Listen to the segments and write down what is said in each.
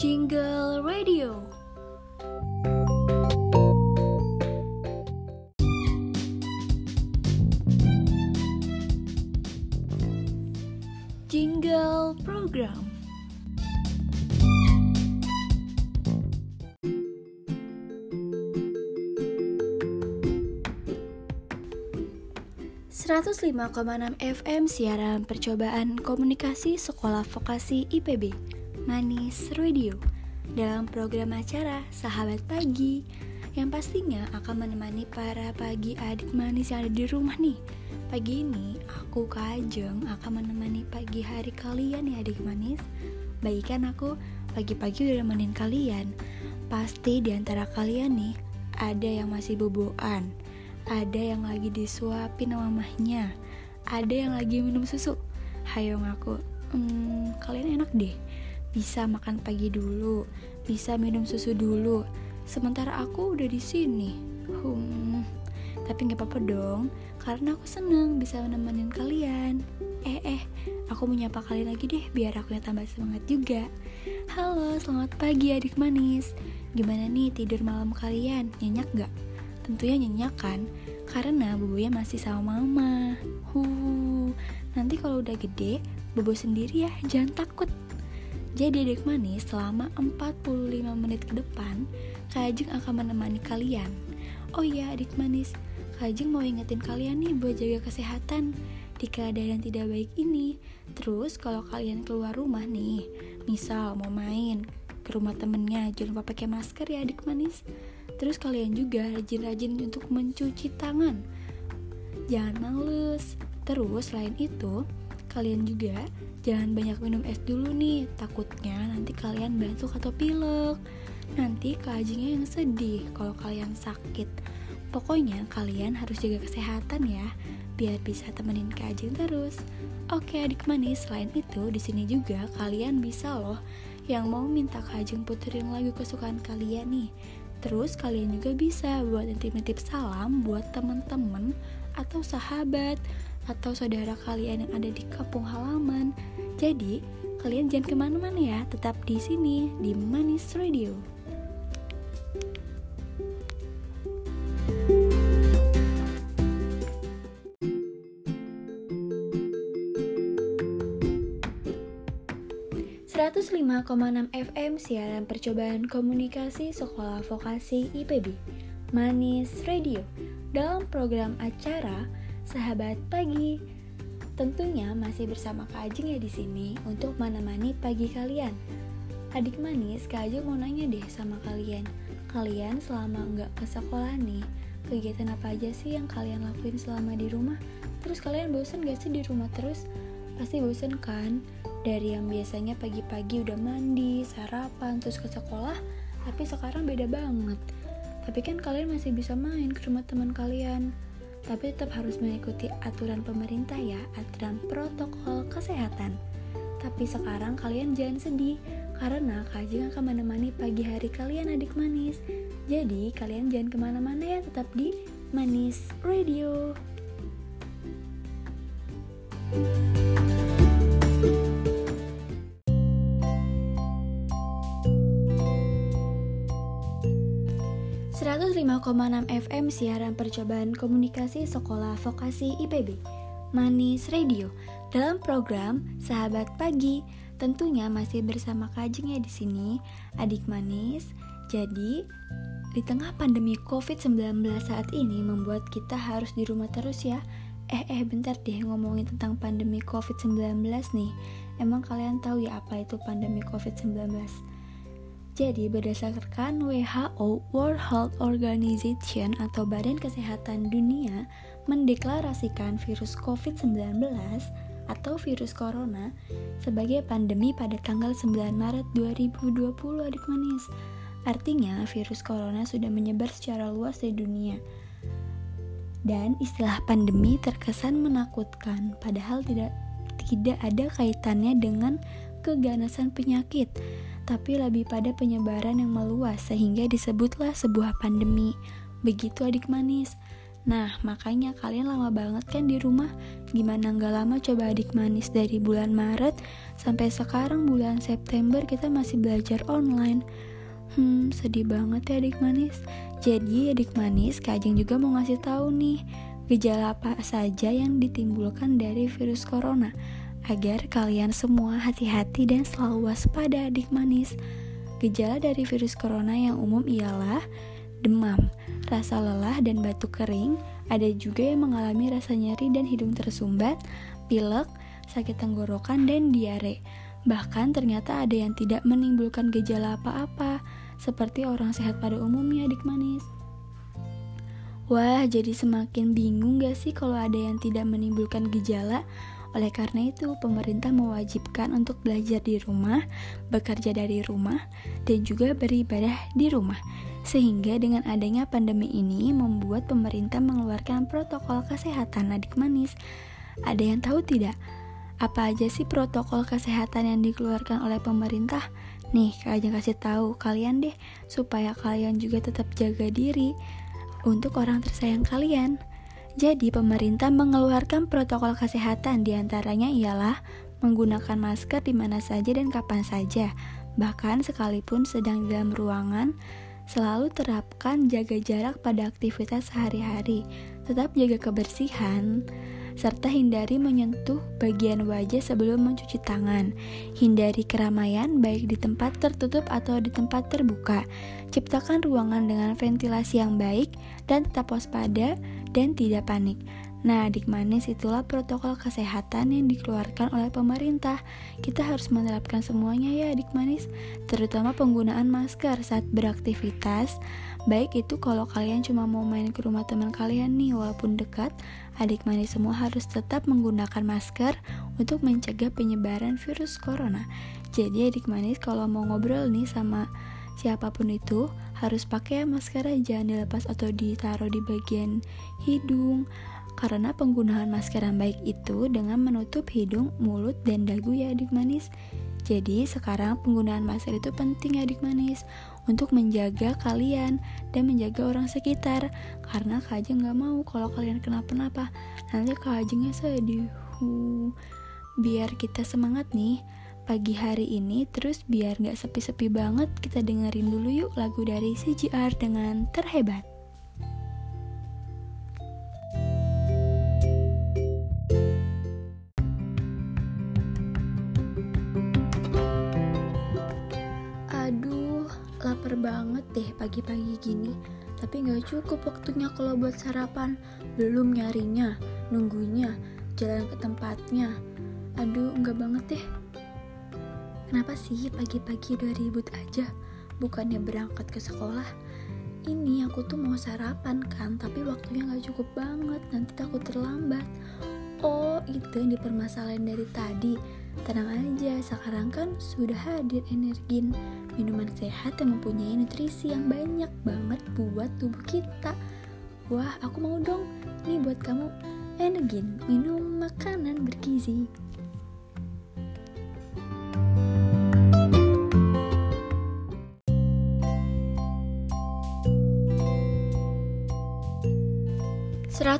Jingle Radio. Jingle Program. ...105,6 FM siaran percobaan komunikasi sekolah vokasi IPB Manis Radio dalam program acara Sahabat Pagi yang pastinya akan menemani para pagi adik manis yang ada di rumah nih. Pagi ini aku Kajeng akan menemani pagi hari kalian ya adik manis. Baikkan aku pagi-pagi udah nemenin kalian. Pasti di antara kalian nih ada yang masih boboan, ada yang lagi disuapin sama mamahnya, ada yang lagi minum susu. Hayo ngaku, hmm, kalian enak deh bisa makan pagi dulu, bisa minum susu dulu. Sementara aku udah di sini. Hmm, tapi nggak apa-apa dong, karena aku seneng bisa menemenin kalian. Eh eh, aku menyapa kalian lagi deh biar aku yang tambah semangat juga. Halo, selamat pagi adik manis. Gimana nih tidur malam kalian? Nyenyak gak? Tentunya nyenyak kan? Karena bubunya masih sama mama. Huh, nanti kalau udah gede, bobo sendiri ya, jangan takut. Jadi adik manis selama 45 menit ke depan Kak akan menemani kalian. Oh iya adik manis Kak mau ingetin kalian nih buat jaga kesehatan Di keadaan tidak baik ini. Terus kalau kalian keluar rumah nih Misal mau main ke rumah temennya Jangan lupa pakai masker ya adik manis. Terus kalian juga rajin-rajin untuk mencuci tangan. Jangan males. Terus selain itu Kalian juga jangan banyak minum es dulu nih. Takutnya nanti kalian batuk atau pilek. Nanti kajingnya yang sedih kalau kalian sakit. Pokoknya kalian harus jaga kesehatan ya Biar bisa temenin kajing terus. Oke adik manis, selain itu di sini juga kalian bisa loh yang mau minta kajeng puterin lagu kesukaan kalian nih. Terus kalian juga bisa buat nitip-nitip salam buat temen-temen atau sahabat atau saudara kalian yang ada di kampung halaman. Jadi, kalian jangan ke mana-mana ya, tetap di sini di Manis Radio. ...105,6 FM siaran percobaan komunikasi sekolah vokasi IPB Manis Radio Dalam program acara sahabat pagi. Tentunya masih bersama Kak Ajeng ya di sini untuk menemani pagi kalian. Adik manis, Kak Ajeng mau nanya deh sama kalian. Kalian selama nggak ke sekolah nih, kegiatan apa aja sih yang kalian lakuin selama di rumah? Terus kalian bosen gak sih di rumah terus? Pasti bosen kan? Dari yang biasanya pagi-pagi udah mandi, sarapan, terus ke sekolah, tapi sekarang beda banget. Tapi kan kalian masih bisa main ke rumah teman kalian tapi tetap harus mengikuti aturan pemerintah ya, aturan protokol kesehatan. Tapi sekarang kalian jangan sedih, karena Kajeng akan menemani pagi hari kalian adik manis. Jadi kalian jangan ke mana-mana ya, tetap di Manis Radio. 105,6 FM siaran percobaan komunikasi sekolah vokasi IPB. Manis Radio dalam program Sahabat Pagi. Tentunya masih bersama Kajeng ya di sini, adik manis. Jadi, di tengah pandemi COVID-19 saat ini membuat kita harus di rumah terus ya. Eh eh bentar deh ngomongin tentang pandemi COVID-19 nih. Emang kalian tahu ya apa itu pandemi COVID-19? Jadi berdasarkan WHO World Health Organization atau Badan Kesehatan Dunia mendeklarasikan virus COVID-19 atau virus corona sebagai pandemi pada tanggal 9 Maret 2020 adik manis. Artinya virus corona sudah menyebar secara luas di dunia. Dan istilah pandemi terkesan menakutkan padahal tidak tidak ada kaitannya dengan keganasan penyakit tapi lebih pada penyebaran yang meluas sehingga disebutlah sebuah pandemi. Begitu adik manis. Nah, makanya kalian lama banget kan di rumah? Gimana nggak lama coba adik manis dari bulan Maret sampai sekarang bulan September kita masih belajar online. Hmm, sedih banget ya adik manis. Jadi adik manis, Kak Ajeng juga mau ngasih tahu nih gejala apa saja yang ditimbulkan dari virus corona agar kalian semua hati-hati dan selalu waspada adik manis. Gejala dari virus corona yang umum ialah demam, rasa lelah dan batuk kering, ada juga yang mengalami rasa nyeri dan hidung tersumbat, pilek, sakit tenggorokan, dan diare. Bahkan ternyata ada yang tidak menimbulkan gejala apa-apa, seperti orang sehat pada umumnya adik manis. Wah, jadi semakin bingung gak sih kalau ada yang tidak menimbulkan gejala? Oleh karena itu, pemerintah mewajibkan untuk belajar di rumah, bekerja dari rumah, dan juga beribadah di rumah. Sehingga dengan adanya pandemi ini membuat pemerintah mengeluarkan protokol kesehatan adik manis. Ada yang tahu tidak? Apa aja sih protokol kesehatan yang dikeluarkan oleh pemerintah? Nih, Ajeng kasih tahu kalian deh, supaya kalian juga tetap jaga diri untuk orang tersayang kalian. Jadi, pemerintah mengeluarkan protokol kesehatan di antaranya ialah menggunakan masker di mana saja dan kapan saja, bahkan sekalipun sedang dalam ruangan, selalu terapkan jaga jarak pada aktivitas sehari-hari, tetap jaga kebersihan, serta hindari menyentuh bagian wajah sebelum mencuci tangan. Hindari keramaian baik di tempat tertutup atau di tempat terbuka. Ciptakan ruangan dengan ventilasi yang baik dan tetap waspada dan tidak panik. Nah, adik manis itulah protokol kesehatan yang dikeluarkan oleh pemerintah. Kita harus menerapkan semuanya ya adik manis, terutama penggunaan masker saat beraktivitas. Baik itu kalau kalian cuma mau main ke rumah teman kalian nih walaupun dekat, adik manis semua harus tetap menggunakan masker untuk mencegah penyebaran virus corona. Jadi adik manis kalau mau ngobrol nih sama siapa pun itu harus pakai masker jangan dilepas atau ditaruh di bagian hidung. Karena penggunaan masker yang baik itu dengan menutup hidung, mulut, dan dagu ya adik manis. Jadi sekarang penggunaan masker itu penting ya adik manis untuk menjaga kalian dan menjaga orang sekitar. Karena Kak Ajeng gak mau kalau kalian kenapa-napa. Nanti Kak Ajengnya sedih. Biar kita semangat nih pagi hari ini terus biar gak sepi-sepi banget kita dengerin dulu yuk lagu dari CGR dengan terhebat. Aduh, lapar banget deh pagi-pagi gini. Tapi gak cukup waktunya kalau buat sarapan. Belum nyarinya, nunggunya, jalan ke tempatnya. Aduh, enggak banget deh Kenapa sih pagi-pagi udah ribut aja? Bukannya berangkat ke sekolah? Ini aku tuh mau sarapan kan, tapi waktunya gak cukup banget, nanti takut terlambat. Oh, itu yang dipermasalahin dari tadi. Tenang aja, sekarang kan sudah hadir energin minuman sehat yang mempunyai nutrisi yang banyak banget buat tubuh kita. Wah, aku mau dong. Nih buat kamu, Energin, minum makanan bergizi.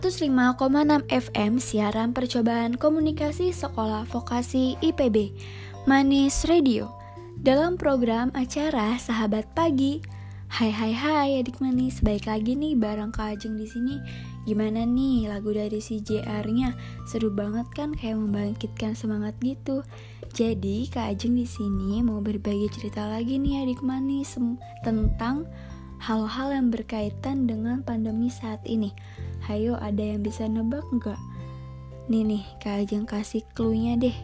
105,6 FM siaran percobaan komunikasi sekolah vokasi IPB Manis Radio dalam program acara Sahabat Pagi. Hai hai hai adik manis, baik lagi nih bareng Kak Ajeng di sini. Gimana nih lagu dari si JR-nya? Seru banget kan kayak membangkitkan semangat gitu. Jadi Kak Ajeng di sini mau berbagi cerita lagi nih adik manis tentang hal-hal yang berkaitan dengan pandemi saat ini. Hayo ada yang bisa nebak nggak? Nih nih, Kak Ajeng kasih clue-nya deh.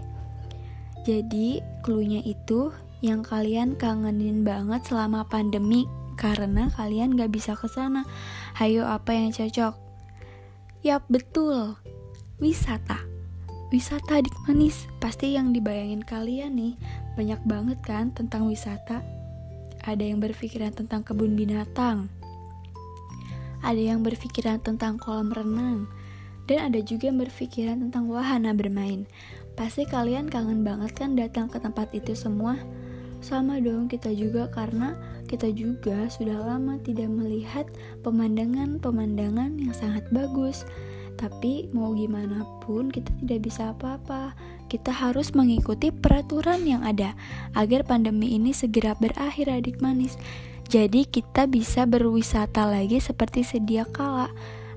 Jadi, clue-nya itu yang kalian kangenin banget selama pandemi karena kalian gak bisa ke sana. Hayo apa yang cocok? Yap, betul. Wisata. Wisata adik manis. Pasti yang dibayangin kalian nih banyak banget kan tentang wisata. Ada yang berpikiran tentang kebun binatang, ada yang berpikiran tentang kolam renang, dan ada juga yang berpikiran tentang wahana bermain. Pasti kalian kangen banget kan datang ke tempat itu semua? Sama dong kita juga karena kita juga sudah lama tidak melihat pemandangan-pemandangan yang sangat bagus. Tapi mau gimana pun kita tidak bisa apa-apa. Kita harus mengikuti peraturan yang ada agar pandemi ini segera berakhir adik manis. Jadi kita bisa berwisata lagi seperti sedia kala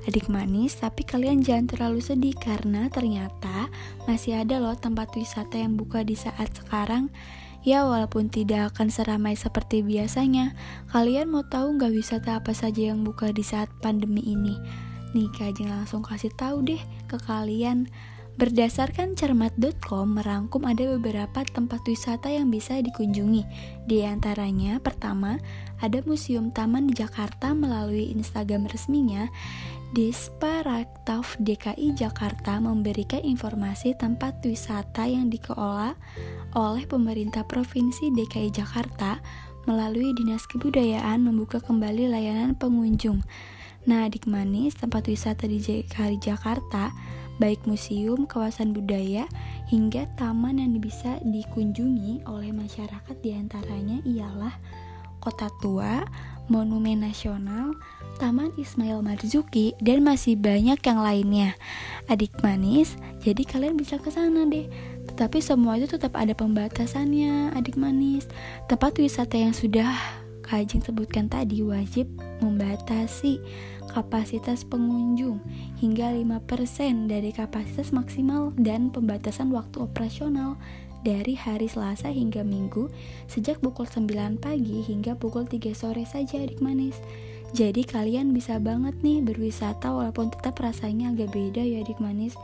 adik manis, tapi kalian jangan terlalu sedih karena ternyata masih ada loh tempat wisata yang buka di saat sekarang. Ya walaupun tidak akan seramai seperti biasanya, kalian mau tahu nggak wisata apa saja yang buka di saat pandemi ini? Nih Kajeng langsung kasih tahu deh ke kalian. Berdasarkan cermat.com merangkum ada beberapa tempat wisata yang bisa dikunjungi. Di antaranya, pertama, ada Museum Taman di Jakarta melalui Instagram resminya. Disparaktav DKI Jakarta memberikan informasi tempat wisata yang dikelola oleh pemerintah Provinsi DKI Jakarta melalui Dinas Kebudayaan membuka kembali layanan pengunjung. Nah, adik manis, tempat wisata di DKI Jakarta baik museum, kawasan budaya, hingga taman yang bisa dikunjungi oleh masyarakat di antaranya ialah Kota Tua, Monumen Nasional, Taman Ismail Marzuki, dan masih banyak yang lainnya. Adik manis, jadi kalian bisa ke sana deh. Tetapi semua itu tetap ada pembatasannya, adik manis. Tempat wisata yang sudah Kajing sebutkan tadi wajib membatasi kapasitas pengunjung hingga 5% dari kapasitas maksimal dan pembatasan waktu operasional dari hari Selasa hingga Minggu sejak pukul 9 pagi hingga pukul 3 sore saja adik manis. Jadi kalian bisa banget nih berwisata walaupun tetap rasanya agak beda ya adik manis.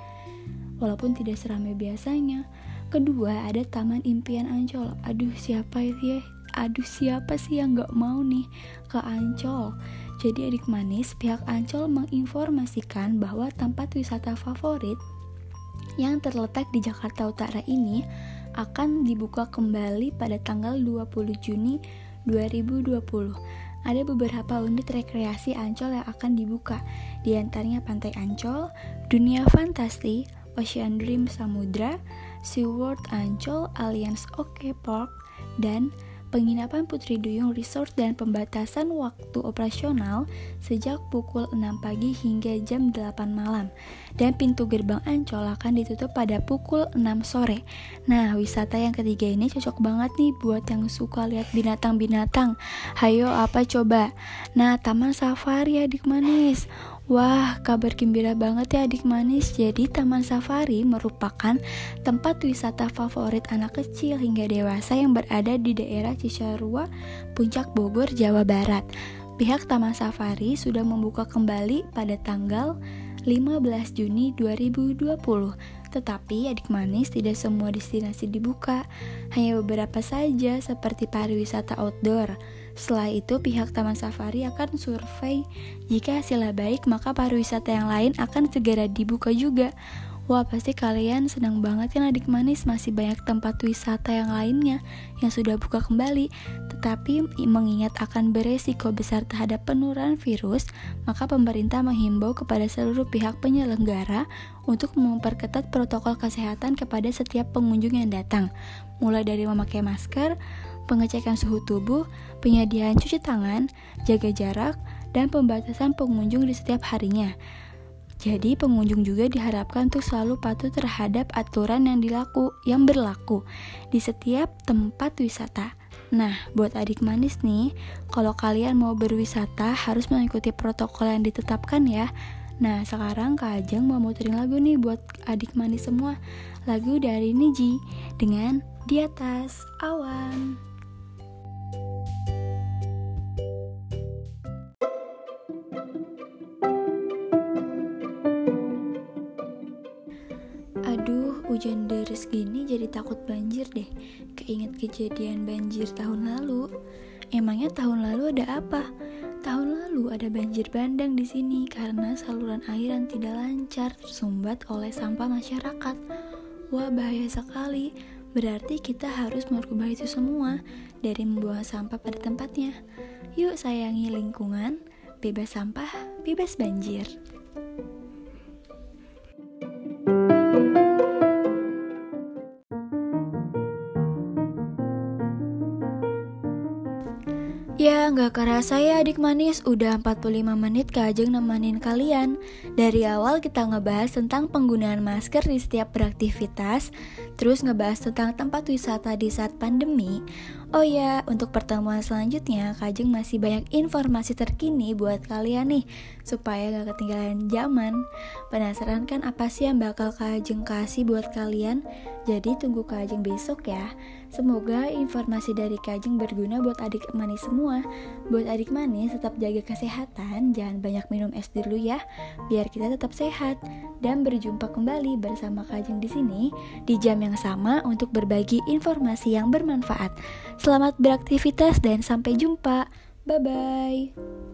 Walaupun tidak seramai biasanya. Kedua ada Taman Impian Ancol. Aduh siapa itu ya? Aduh siapa sih yang gak mau nih ke Ancol? Jadi adik manis, pihak Ancol menginformasikan bahwa tempat wisata favorit yang terletak di Jakarta Utara ini akan dibuka kembali pada tanggal 20 Juni 2020. Ada beberapa unit rekreasi Ancol yang akan dibuka, di antaranya Pantai Ancol, Dunia Fantasi, Ocean Dream Samudra, SeaWorld Ancol, Alliance OK Park, dan penginapan Putri Duyung Resort dan pembatasan waktu operasional sejak pukul 6 pagi hingga jam 8 malam. Dan pintu gerbang Ancol akan ditutup pada pukul 6 sore. Nah, wisata yang ketiga ini cocok banget nih buat yang suka lihat binatang-binatang. Hayo apa coba? Nah, Taman Safari adik manis. Wah, kabar gembira banget ya adik manis. Jadi Taman Safari merupakan tempat wisata favorit anak kecil hingga dewasa yang berada di daerah Cisarua, Puncak Bogor, Jawa Barat. Pihak Taman Safari sudah membuka kembali pada tanggal 15 Juni 2020. Tetapi adik manis tidak semua destinasi dibuka, hanya beberapa saja seperti pariwisata outdoor. Setelah itu, pihak Taman Safari akan survei. Jika hasilnya baik, maka pariwisata yang lain akan segera dibuka juga. Wah, pasti kalian senang banget kan adik manis masih banyak tempat wisata yang lainnya yang sudah buka kembali. Tetapi mengingat akan beresiko besar terhadap penurunan virus, maka pemerintah menghimbau kepada seluruh pihak penyelenggara untuk memperketat protokol kesehatan kepada setiap pengunjung yang datang. Mulai dari memakai masker, pengecekan suhu tubuh, penyediaan cuci tangan, jaga jarak, dan pembatasan pengunjung di setiap harinya. Jadi pengunjung juga diharapkan untuk selalu patuh terhadap aturan yang dilaku yang berlaku di setiap tempat wisata. Nah, buat adik manis nih, kalau kalian mau berwisata harus mengikuti protokol yang ditetapkan ya. Nah, sekarang Kak Ajeng mau muterin lagu nih buat adik manis semua. Lagu dari Niji dengan Di Atas Awan. Hujan deras gini jadi takut banjir deh. Keinget kejadian banjir tahun lalu. Emangnya tahun lalu ada apa? Tahun lalu ada banjir bandang di sini karena saluran air yang tidak lancar tersumbat oleh sampah masyarakat. Wah bahaya sekali. Berarti kita harus merubah itu semua dari membuang sampah pada tempatnya. Yuk sayangi lingkungan, bebas sampah, bebas banjir. Gak kerasa ya adik manis, udah 45 menit Kak Ajeng nemenin kalian. Dari awal kita ngebahas tentang penggunaan masker di setiap beraktivitas Terus ngebahas tentang tempat wisata di saat pandemi Oh ya, untuk pertemuan selanjutnya Kak Ajeng masih banyak informasi terkini buat kalian nih Supaya gak ketinggalan zaman Penasaran kan apa sih yang bakal Kak Ajeng kasih buat kalian? Jadi tunggu Kak Ajeng besok ya Semoga informasi dari Kajeng berguna buat adik manis semua. Buat adik manis tetap jaga kesehatan, jangan banyak minum es dulu ya, biar kita tetap sehat. Dan berjumpa kembali bersama Kajeng di sini di jam yang sama untuk berbagi informasi yang bermanfaat. Selamat beraktivitas dan sampai jumpa. Bye bye.